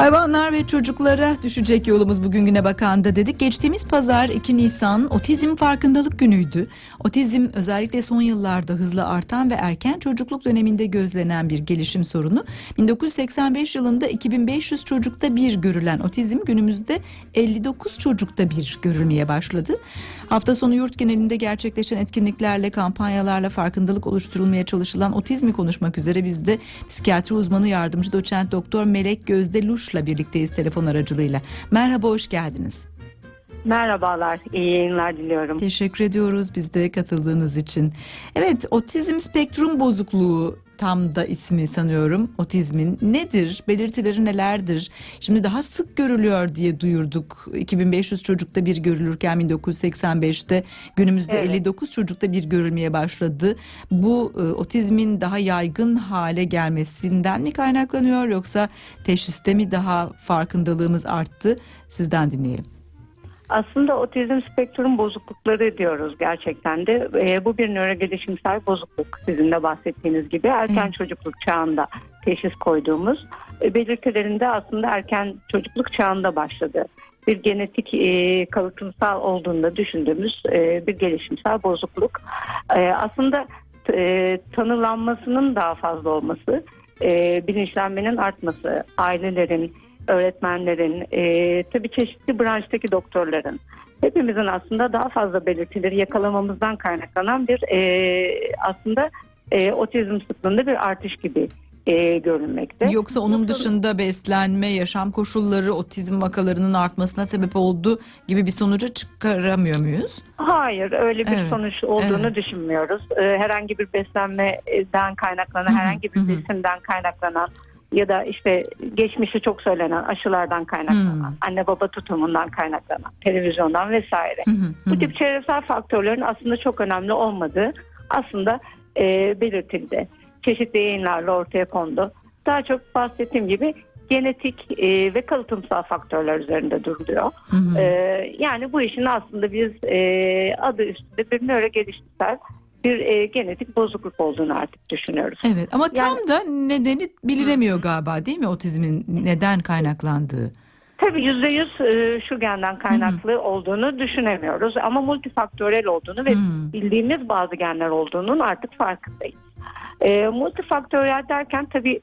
Hayvanlar ve çocuklara düşecek yolumuz bugün güne bakanda dedik. Geçtiğimiz pazar 2 Nisan otizm farkındalık günüydü. Otizm özellikle son yıllarda hızla artan ve erken çocukluk döneminde gözlenen bir gelişim sorunu. 1985 yılında 2500 çocukta bir görülen otizm günümüzde 59 çocukta bir görülmeye başladı. Hafta sonu yurt genelinde gerçekleşen etkinliklerle, kampanyalarla farkındalık oluşturulmaya çalışılan otizmi konuşmak üzere biz de psikiyatri uzmanı yardımcı doçent doktor Melek Gözde Luş'la birlikteyiz telefon aracılığıyla. Merhaba, hoş geldiniz. Merhabalar, iyi yayınlar diliyorum. Teşekkür ediyoruz biz de katıldığınız için. Evet, otizm spektrum bozukluğu tam da ismi sanıyorum otizmin. Nedir? Belirtileri nelerdir? Şimdi daha sık görülüyor diye duyurduk. 2500 çocukta bir görülürken 1985'te günümüzde Evet. 59 çocukta bir görülmeye başladı. Bu e, otizmin daha yaygın hale gelmesinden mi kaynaklanıyor yoksa teşhiste mi daha farkındalığımız arttı? Sizden dinleyelim. Aslında otizm spektrum bozuklukları diyoruz gerçekten de. Ee, bu bir nörogelişimsel bozukluk sizin de bahsettiğiniz gibi. Erken Evet. çocukluk çağında teşhis koyduğumuz e, belirtilerinde aslında erken çocukluk çağında başladı. Bir genetik e, kalıtımsal olduğunda düşündüğümüz e, bir gelişimsel bozukluk. E, aslında e, tanılanmasının daha fazla olması, e, bilinçlenmenin artması, ailelerin, öğretmenlerin, e, tabii çeşitli branştaki doktorların, hepimizin aslında daha fazla belirtileri yakalamamızdan kaynaklanan bir e, aslında e, otizm sıklığında bir artış gibi e, görünmekte. Yoksa onun dışında beslenme, yaşam koşulları otizm vakalarının artmasına sebep oldu gibi bir sonuca çıkaramıyor muyuz? Hayır öyle bir Evet, sonuç olduğunu evet. düşünmüyoruz. Ee, herhangi bir beslenmeden kaynaklanan, herhangi bir besimden kaynaklanan ya da işte geçmişi çok söylenen aşılardan kaynaklanan, Hı. anne baba tutumundan kaynaklanan, televizyondan vesaire. Hı, hı Bu tip çevresel faktörlerin aslında çok önemli olmadığı aslında e, belirtildi. Çeşitli yayınlarla ortaya kondu. Daha çok bahsettiğim gibi genetik e, ve kalıtımsal faktörler üzerinde duruluyor. Hı hı. Ee, yani bu işin aslında biz e, adı üstünde bir nörogelişimsel bir e, genetik bozukluk olduğunu artık düşünüyoruz. Evet ama tam Yani- da nedeni bilinemiyor galiba değil mi otizmin neden kaynaklandığı? Tabii yüzde yüz e, şu genden kaynaklı olduğunu düşünemiyoruz ama multifaktörel olduğunu ve Hmm. bildiğimiz bazı genler olduğunun artık farkındayız. E, multifaktörel derken tabii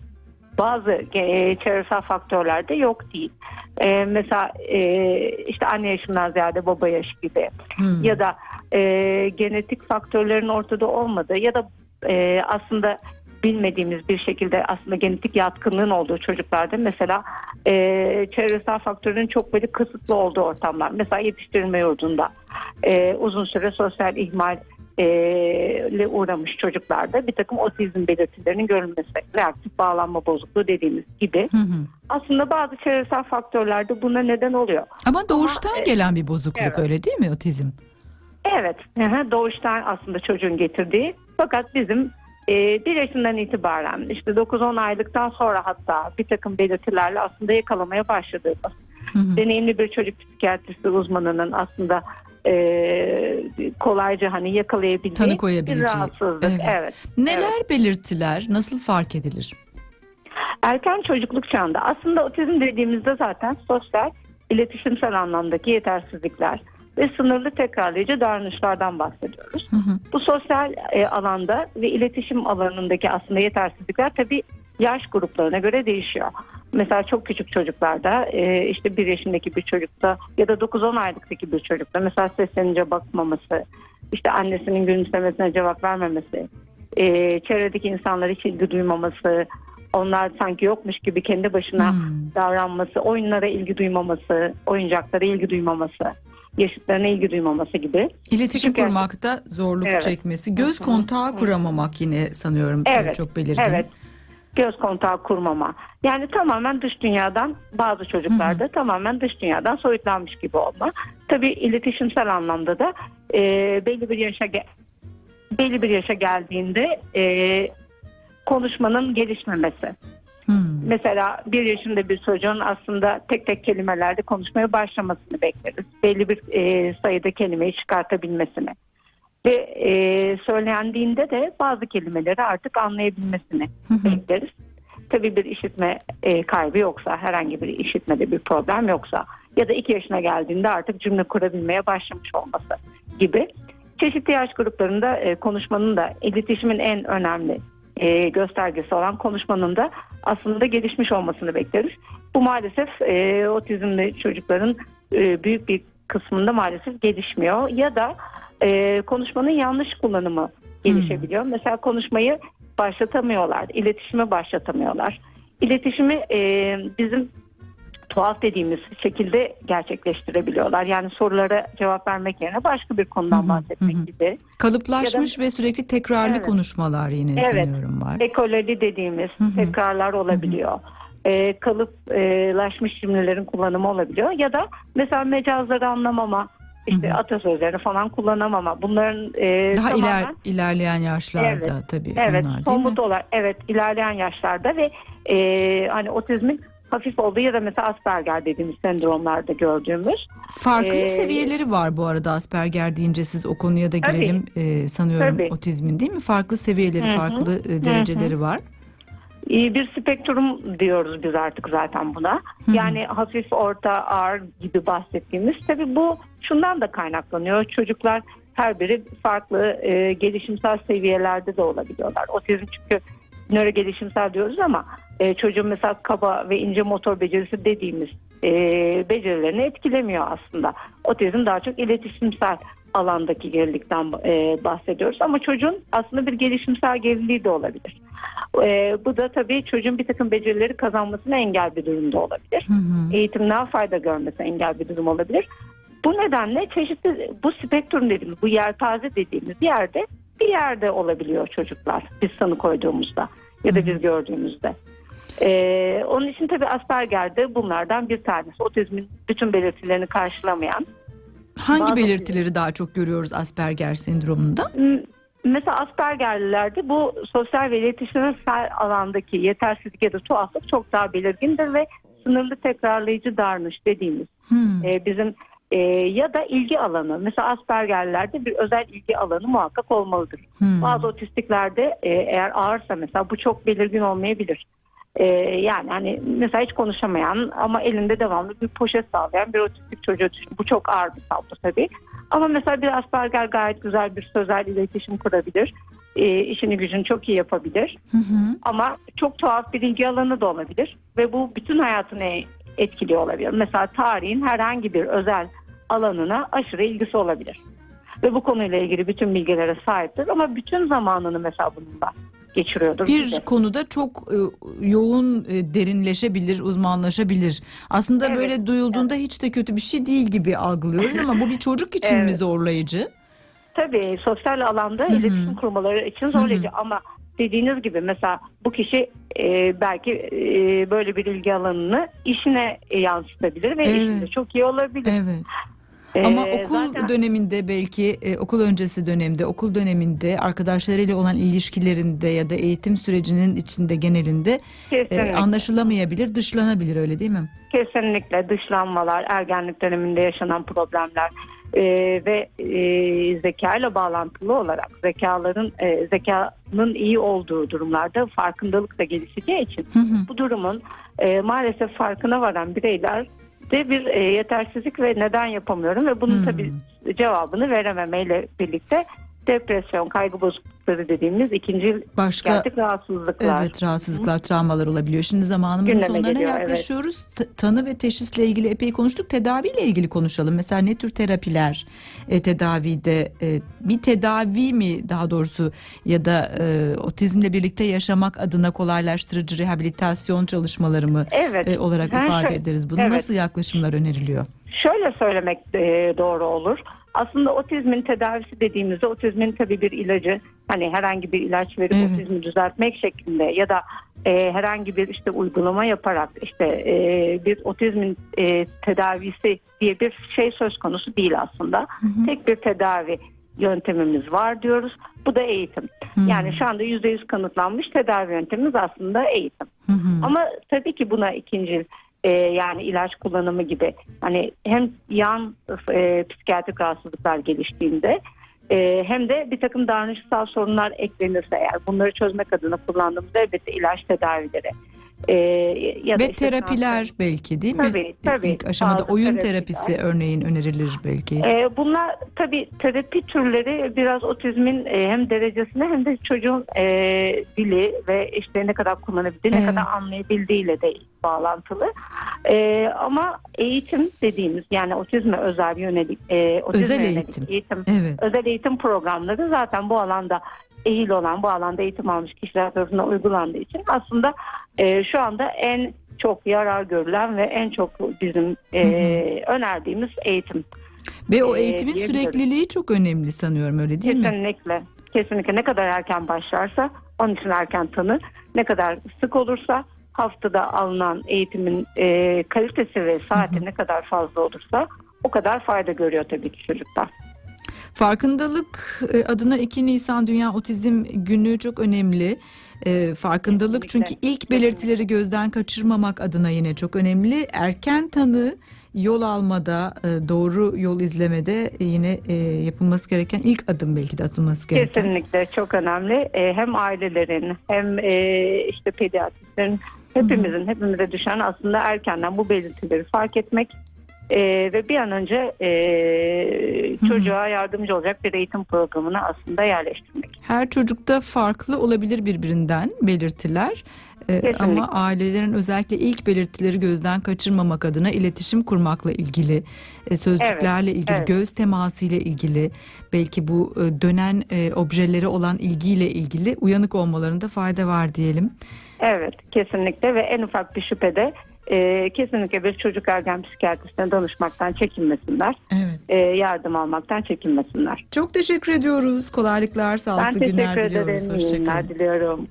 bazı e, çevresel faktörler de yok değil. E, mesela e, işte anne yaşından ziyade baba yaşı gibi Hmm. ya da e, genetik faktörlerin ortada olmadığı ya da e, aslında bilmediğimiz bir şekilde aslında genetik yatkınlığın olduğu çocuklarda mesela e, çevresel faktörün çok böyle kısıtlı olduğu ortamlar. Mesela yetiştirilme yurdunda e, uzun süre sosyal ihmal ile uğramış çocuklarda bir takım otizm belirtilerinin görülmesi, reaktif bağlanma bozukluğu dediğimiz gibi. Hı hı. Aslında bazı çevresel faktörler de buna neden oluyor. Ama doğuştan e, gelen bir bozukluk evet. öyle değil mi otizm? Evet, doğuştan aslında çocuğun getirdiği. Fakat bizim e, bir yaşından itibaren işte 9-10 aylıktan sonra hatta bir takım belirtilerle aslında yakalamaya başladığımız Hı hı. deneyimli bir çocuk psikiyatrisi uzmanının aslında e, kolayca hani yakalayabildiği Tanı bir rahatsızlık. evet. Evet. Neler belirtiler? Nasıl fark edilir? Erken çocukluk çağında aslında otizm dediğimizde zaten sosyal, iletişimsel anlamdaki yetersizlikler ve sınırlı tekrarlayıcı davranışlardan bahsediyoruz. Hı hı. Bu sosyal e, alanda ve iletişim alanındaki aslında yetersizlikler tabii yaş gruplarına göre değişiyor. Mesela çok küçük çocuklarda e, işte bir yaşındaki bir çocukta ya da 9-10 aylıktaki bir çocukta mesela seslenince bakmaması, işte annesinin gülümsemesine cevap vermemesi, e, çevredeki insanlar hiç ilgi duymaması, onlar sanki yokmuş gibi kendi başına Hmm. davranması, oyunlara ilgi duymaması, oyuncaklara ilgi duymaması, yaşıtlarına ilgi duymaması gibi. İletişim Küçük yaş- kurmakta zorluk Evet. çekmesi, göz kontağı kuramamak yine sanıyorum Evet, çok belirgin. Evet. Göz kontağı kurmama. Yani tamamen dış dünyadan bazı çocuklarda tamamen dış dünyadan soyutlanmış gibi olma. Tabii iletişimsel anlamda da e, belli bir yaşa ge- belli bir yaşa geldiğinde e, konuşmanın gelişmemesi. Hmm. Mesela bir yaşında bir çocuğun aslında tek tek kelimelerde konuşmaya başlamasını bekleriz. Belli bir e, sayıda kelimeyi çıkartabilmesini. Ve e, söylendiğinde de bazı kelimeleri artık anlayabilmesini bekleriz. tabii bir işitme e, kaybı yoksa, herhangi bir işitmede bir problem yoksa ya da 2 yaşına geldiğinde artık cümle kurabilmeye başlamış olması gibi. Çeşitli yaş gruplarında e, konuşmanın da iletişimin en önemli e, göstergesi olan konuşmanın da aslında gelişmiş olmasını bekleriz. Bu maalesef e, otizmli çocukların e, büyük bir kısmında maalesef gelişmiyor ya da e, konuşmanın yanlış kullanımı gelişebiliyor. Hmm. Mesela konuşmayı başlatamıyorlar, iletişimi başlatamıyorlar. İletişimi e, bizim tuhaf dediğimiz şekilde gerçekleştirebiliyorlar. Yani sorulara cevap vermek yerine başka bir konudan hı bahsetmek hı. gibi. Kalıplaşmış da, ve sürekli tekrarlı evet. konuşmalar yine evet. sanıyorum var. Ekolali dediğimiz hı tekrarlar olabiliyor. Hı e, kalıplaşmış cümlelerin kullanımı olabiliyor. Ya da mesela mecazları anlamama, işte Hı-hı. atasözlerini falan kullanamama. Bunların e, daha tamamen, iler, ilerleyen yaşlarda evet, tabii. Evet, onlar, somut olarak evet ilerleyen yaşlarda ve e, hani otizmin hafif olduğu ya da mesela Asperger dediğimiz sendromlarda gördüğümüz. Farklı ee, seviyeleri var bu arada Asperger deyince siz o konuya da girelim e, sanıyorum tabii. otizmin değil mi? Farklı seviyeleri, Hı-hı. farklı e, dereceleri Hı-hı. var. Bir spektrum diyoruz biz artık zaten buna. Hı-hı. Yani hafif, orta, ağır gibi bahsettiğimiz. Tabii bu şundan da kaynaklanıyor. Çocuklar her biri farklı e, gelişimsel seviyelerde de olabiliyorlar. Otizm çünkü nöro gelişimsel diyoruz ama e, çocuğun mesela kaba ve ince motor becerisi dediğimiz e, becerilerini etkilemiyor aslında. Otizm daha çok iletişimsel alandaki gerilikten e, bahsediyoruz ama çocuğun aslında bir gelişimsel geriliği de olabilir. E, bu da tabii çocuğun bir takım becerileri kazanmasına engel bir durumda olabilir. Hı hı. Eğitimden fayda görmesi engel bir durum olabilir. Bu nedenle çeşitli bu spektrum dediğimiz, bu yelpaze dediğimiz yerde bir yerde olabiliyor çocuklar biz sanı koyduğumuzda ya da biz gördüğümüzde. Ee, onun için tabii Asperger de bunlardan bir tanesi. Otizmin bütün belirtilerini karşılamayan. Hangi bazı belirtileri daha çok görüyoruz Asperger sendromunda? Mesela Aspergerlilerde bu sosyal ve iletişimsel alandaki yetersizlik ya da tuhaflık çok daha belirgindir ve sınırlı tekrarlayıcı davranış dediğimiz hmm. e, bizim e, ya da ilgi alanı. Mesela Aspergerlerde bir özel ilgi alanı muhakkak olmalıdır. Hmm. Bazı otistiklerde e, eğer ağırsa mesela bu çok belirgin olmayabilir. E, yani hani mesela hiç konuşamayan ama elinde devamlı bir poşet sağlayan bir otistik çocuğu düşün. Bu çok ağır bir tablo tabii. Ama mesela bir Asperger gayet güzel bir sözel iletişim kurabilir. E, işini gücünü çok iyi yapabilir. Hı hı. Ama çok tuhaf bir ilgi alanı da olabilir. Ve bu bütün hayatını etkili olabilir. Mesela tarihin herhangi bir özel alanına aşırı ilgisi olabilir. Ve bu konuyla ilgili bütün bilgilere sahiptir ama bütün zamanını mesela bununla geçiriyordur. Bir bize. konuda çok e, yoğun e, derinleşebilir, uzmanlaşabilir. Aslında evet, böyle duyulduğunda evet. hiç de kötü bir şey değil gibi algılıyoruz ama bu bir çocuk için evet. mi zorlayıcı? Tabii sosyal alanda Hı-hı. iletişim kurmaları için zorlayıcı Hı-hı. ama dediğiniz gibi mesela bu kişi e, belki e, böyle bir ilgi alanını işine yansıtabilir ve evet. işinde çok iyi olabilir. Evet. Ama ee, okul zaten... döneminde belki e, okul öncesi dönemde, okul döneminde arkadaşlarıyla olan ilişkilerinde ya da eğitim sürecinin içinde genelinde e, anlaşılamayabilir, dışlanabilir öyle değil mi? Kesinlikle dışlanmalar, ergenlik döneminde yaşanan problemler e, ve e, zeka ile bağlantılı olarak zekaların e, zekanın iyi olduğu durumlarda farkındalık da gelişeceği için hı hı. bu durumun e, maalesef farkına varan bireyler de bir e, yetersizlik ve neden yapamıyorum ve bunun hmm. tabii cevabını verememeyle birlikte depresyon, kaygı bozuklukları dediğimiz ikinci Başka, gerçek rahatsızlıklar. Evet rahatsızlıklar, travmalar olabiliyor. Şimdi zamanımızın Gündeme sonlarına geliyor, yaklaşıyoruz. Evet. Tanı ve teşhisle ilgili epey konuştuk. Tedaviyle ilgili konuşalım. Mesela ne tür terapiler e, tedavide e, bir tedavi mi daha doğrusu ya da e, otizmle birlikte yaşamak adına kolaylaştırıcı rehabilitasyon çalışmaları mı evet. e, olarak Her ifade şey, ederiz? Bunu evet. nasıl yaklaşımlar öneriliyor? Şöyle söylemek e, doğru olur. Aslında otizmin tedavisi dediğimizde otizmin tabii bir ilacı hani herhangi bir ilaç verip evet. otizmi düzeltmek şeklinde ya da e, herhangi bir işte uygulama yaparak işte e, bir otizmin e, tedavisi diye bir şey söz konusu değil aslında. Hı hı. Tek bir tedavi yöntemimiz var diyoruz. Bu da eğitim. Hı hı. Yani şu anda %100 kanıtlanmış tedavi yöntemimiz aslında eğitim. Hı hı. Ama tabii ki buna ikinci e, yani ilaç kullanımı gibi. Hani hem yan e, psikiyatrik rahatsızlıklar geliştiğinde e, hem de bir takım davranışsal sorunlar eklenirse eğer bunları çözmek adına kullandığımız elbette ilaç tedavileri e, ya Ve işte terapiler belki değil mi? Tabii, tabii. İlk aşamada Bazı oyun terapiler. terapisi örneğin önerilir belki. E, bunlar tabii terapi türleri biraz otizmin e, hem derecesine hem de çocuğun e, dili ve işte ne kadar kullanabildiği, Evet. ne kadar anlayabildiğiyle de bağlantılı. E, ama eğitim dediğimiz yani otizme özel yönelik, e, otizme Özel yönelik eğitim. eğitim Evet. özel eğitim programları zaten bu alanda eğil olan, bu alanda eğitim almış kişiler tarafından uygulandığı için aslında e, şu anda en çok yarar görülen ve en çok bizim e, önerdiğimiz eğitim. Ve o Ee, eğitimin diyebilirim. sürekliliği çok önemli sanıyorum öyle değil mi? Kesinlikle. Kesinlikle ne kadar erken başlarsa onun için erken tanı. Ne kadar sık olursa haftada alınan eğitimin e, kalitesi ve saati ne kadar fazla olursa o kadar fayda görüyor tabii ki çocuklar. Farkındalık e, adına 2 Nisan Dünya Otizm Günü çok önemli. E, farkındalık Kesinlikle. çünkü ilk belirtileri gözden kaçırmamak adına yine çok önemli. Erken tanı yol almada, e, doğru yol izlemede yine e, yapılması gereken ilk adım belki de atılması gereken. Kesinlikle çok önemli. E, hem ailelerin hem e, işte pediatristlerin hepimizin hepimize düşen aslında erkenden bu belirtileri fark etmek e, ve bir an önce e, çocuğa yardımcı olacak bir eğitim programına aslında yerleştirmek. Her çocukta farklı olabilir birbirinden belirtiler. Ee, ama ailelerin özellikle ilk belirtileri gözden kaçırmamak adına iletişim kurmakla ilgili, e, sözcüklerle ilgili, evet. göz teması ile ilgili, belki bu e, dönen e, objelere olan ilgiyle ilgili uyanık olmalarında fayda var diyelim. Evet kesinlikle ve en ufak bir şüphede e, kesinlikle bir çocuk ergen psikiyatrisine danışmaktan çekinmesinler. Evet. E, yardım almaktan çekinmesinler. Çok teşekkür ediyoruz. Kolaylıklar, Ben sağlıklı teşekkür günler diliyoruz. ederim. İyi günler Hoşçakalın. diliyorum.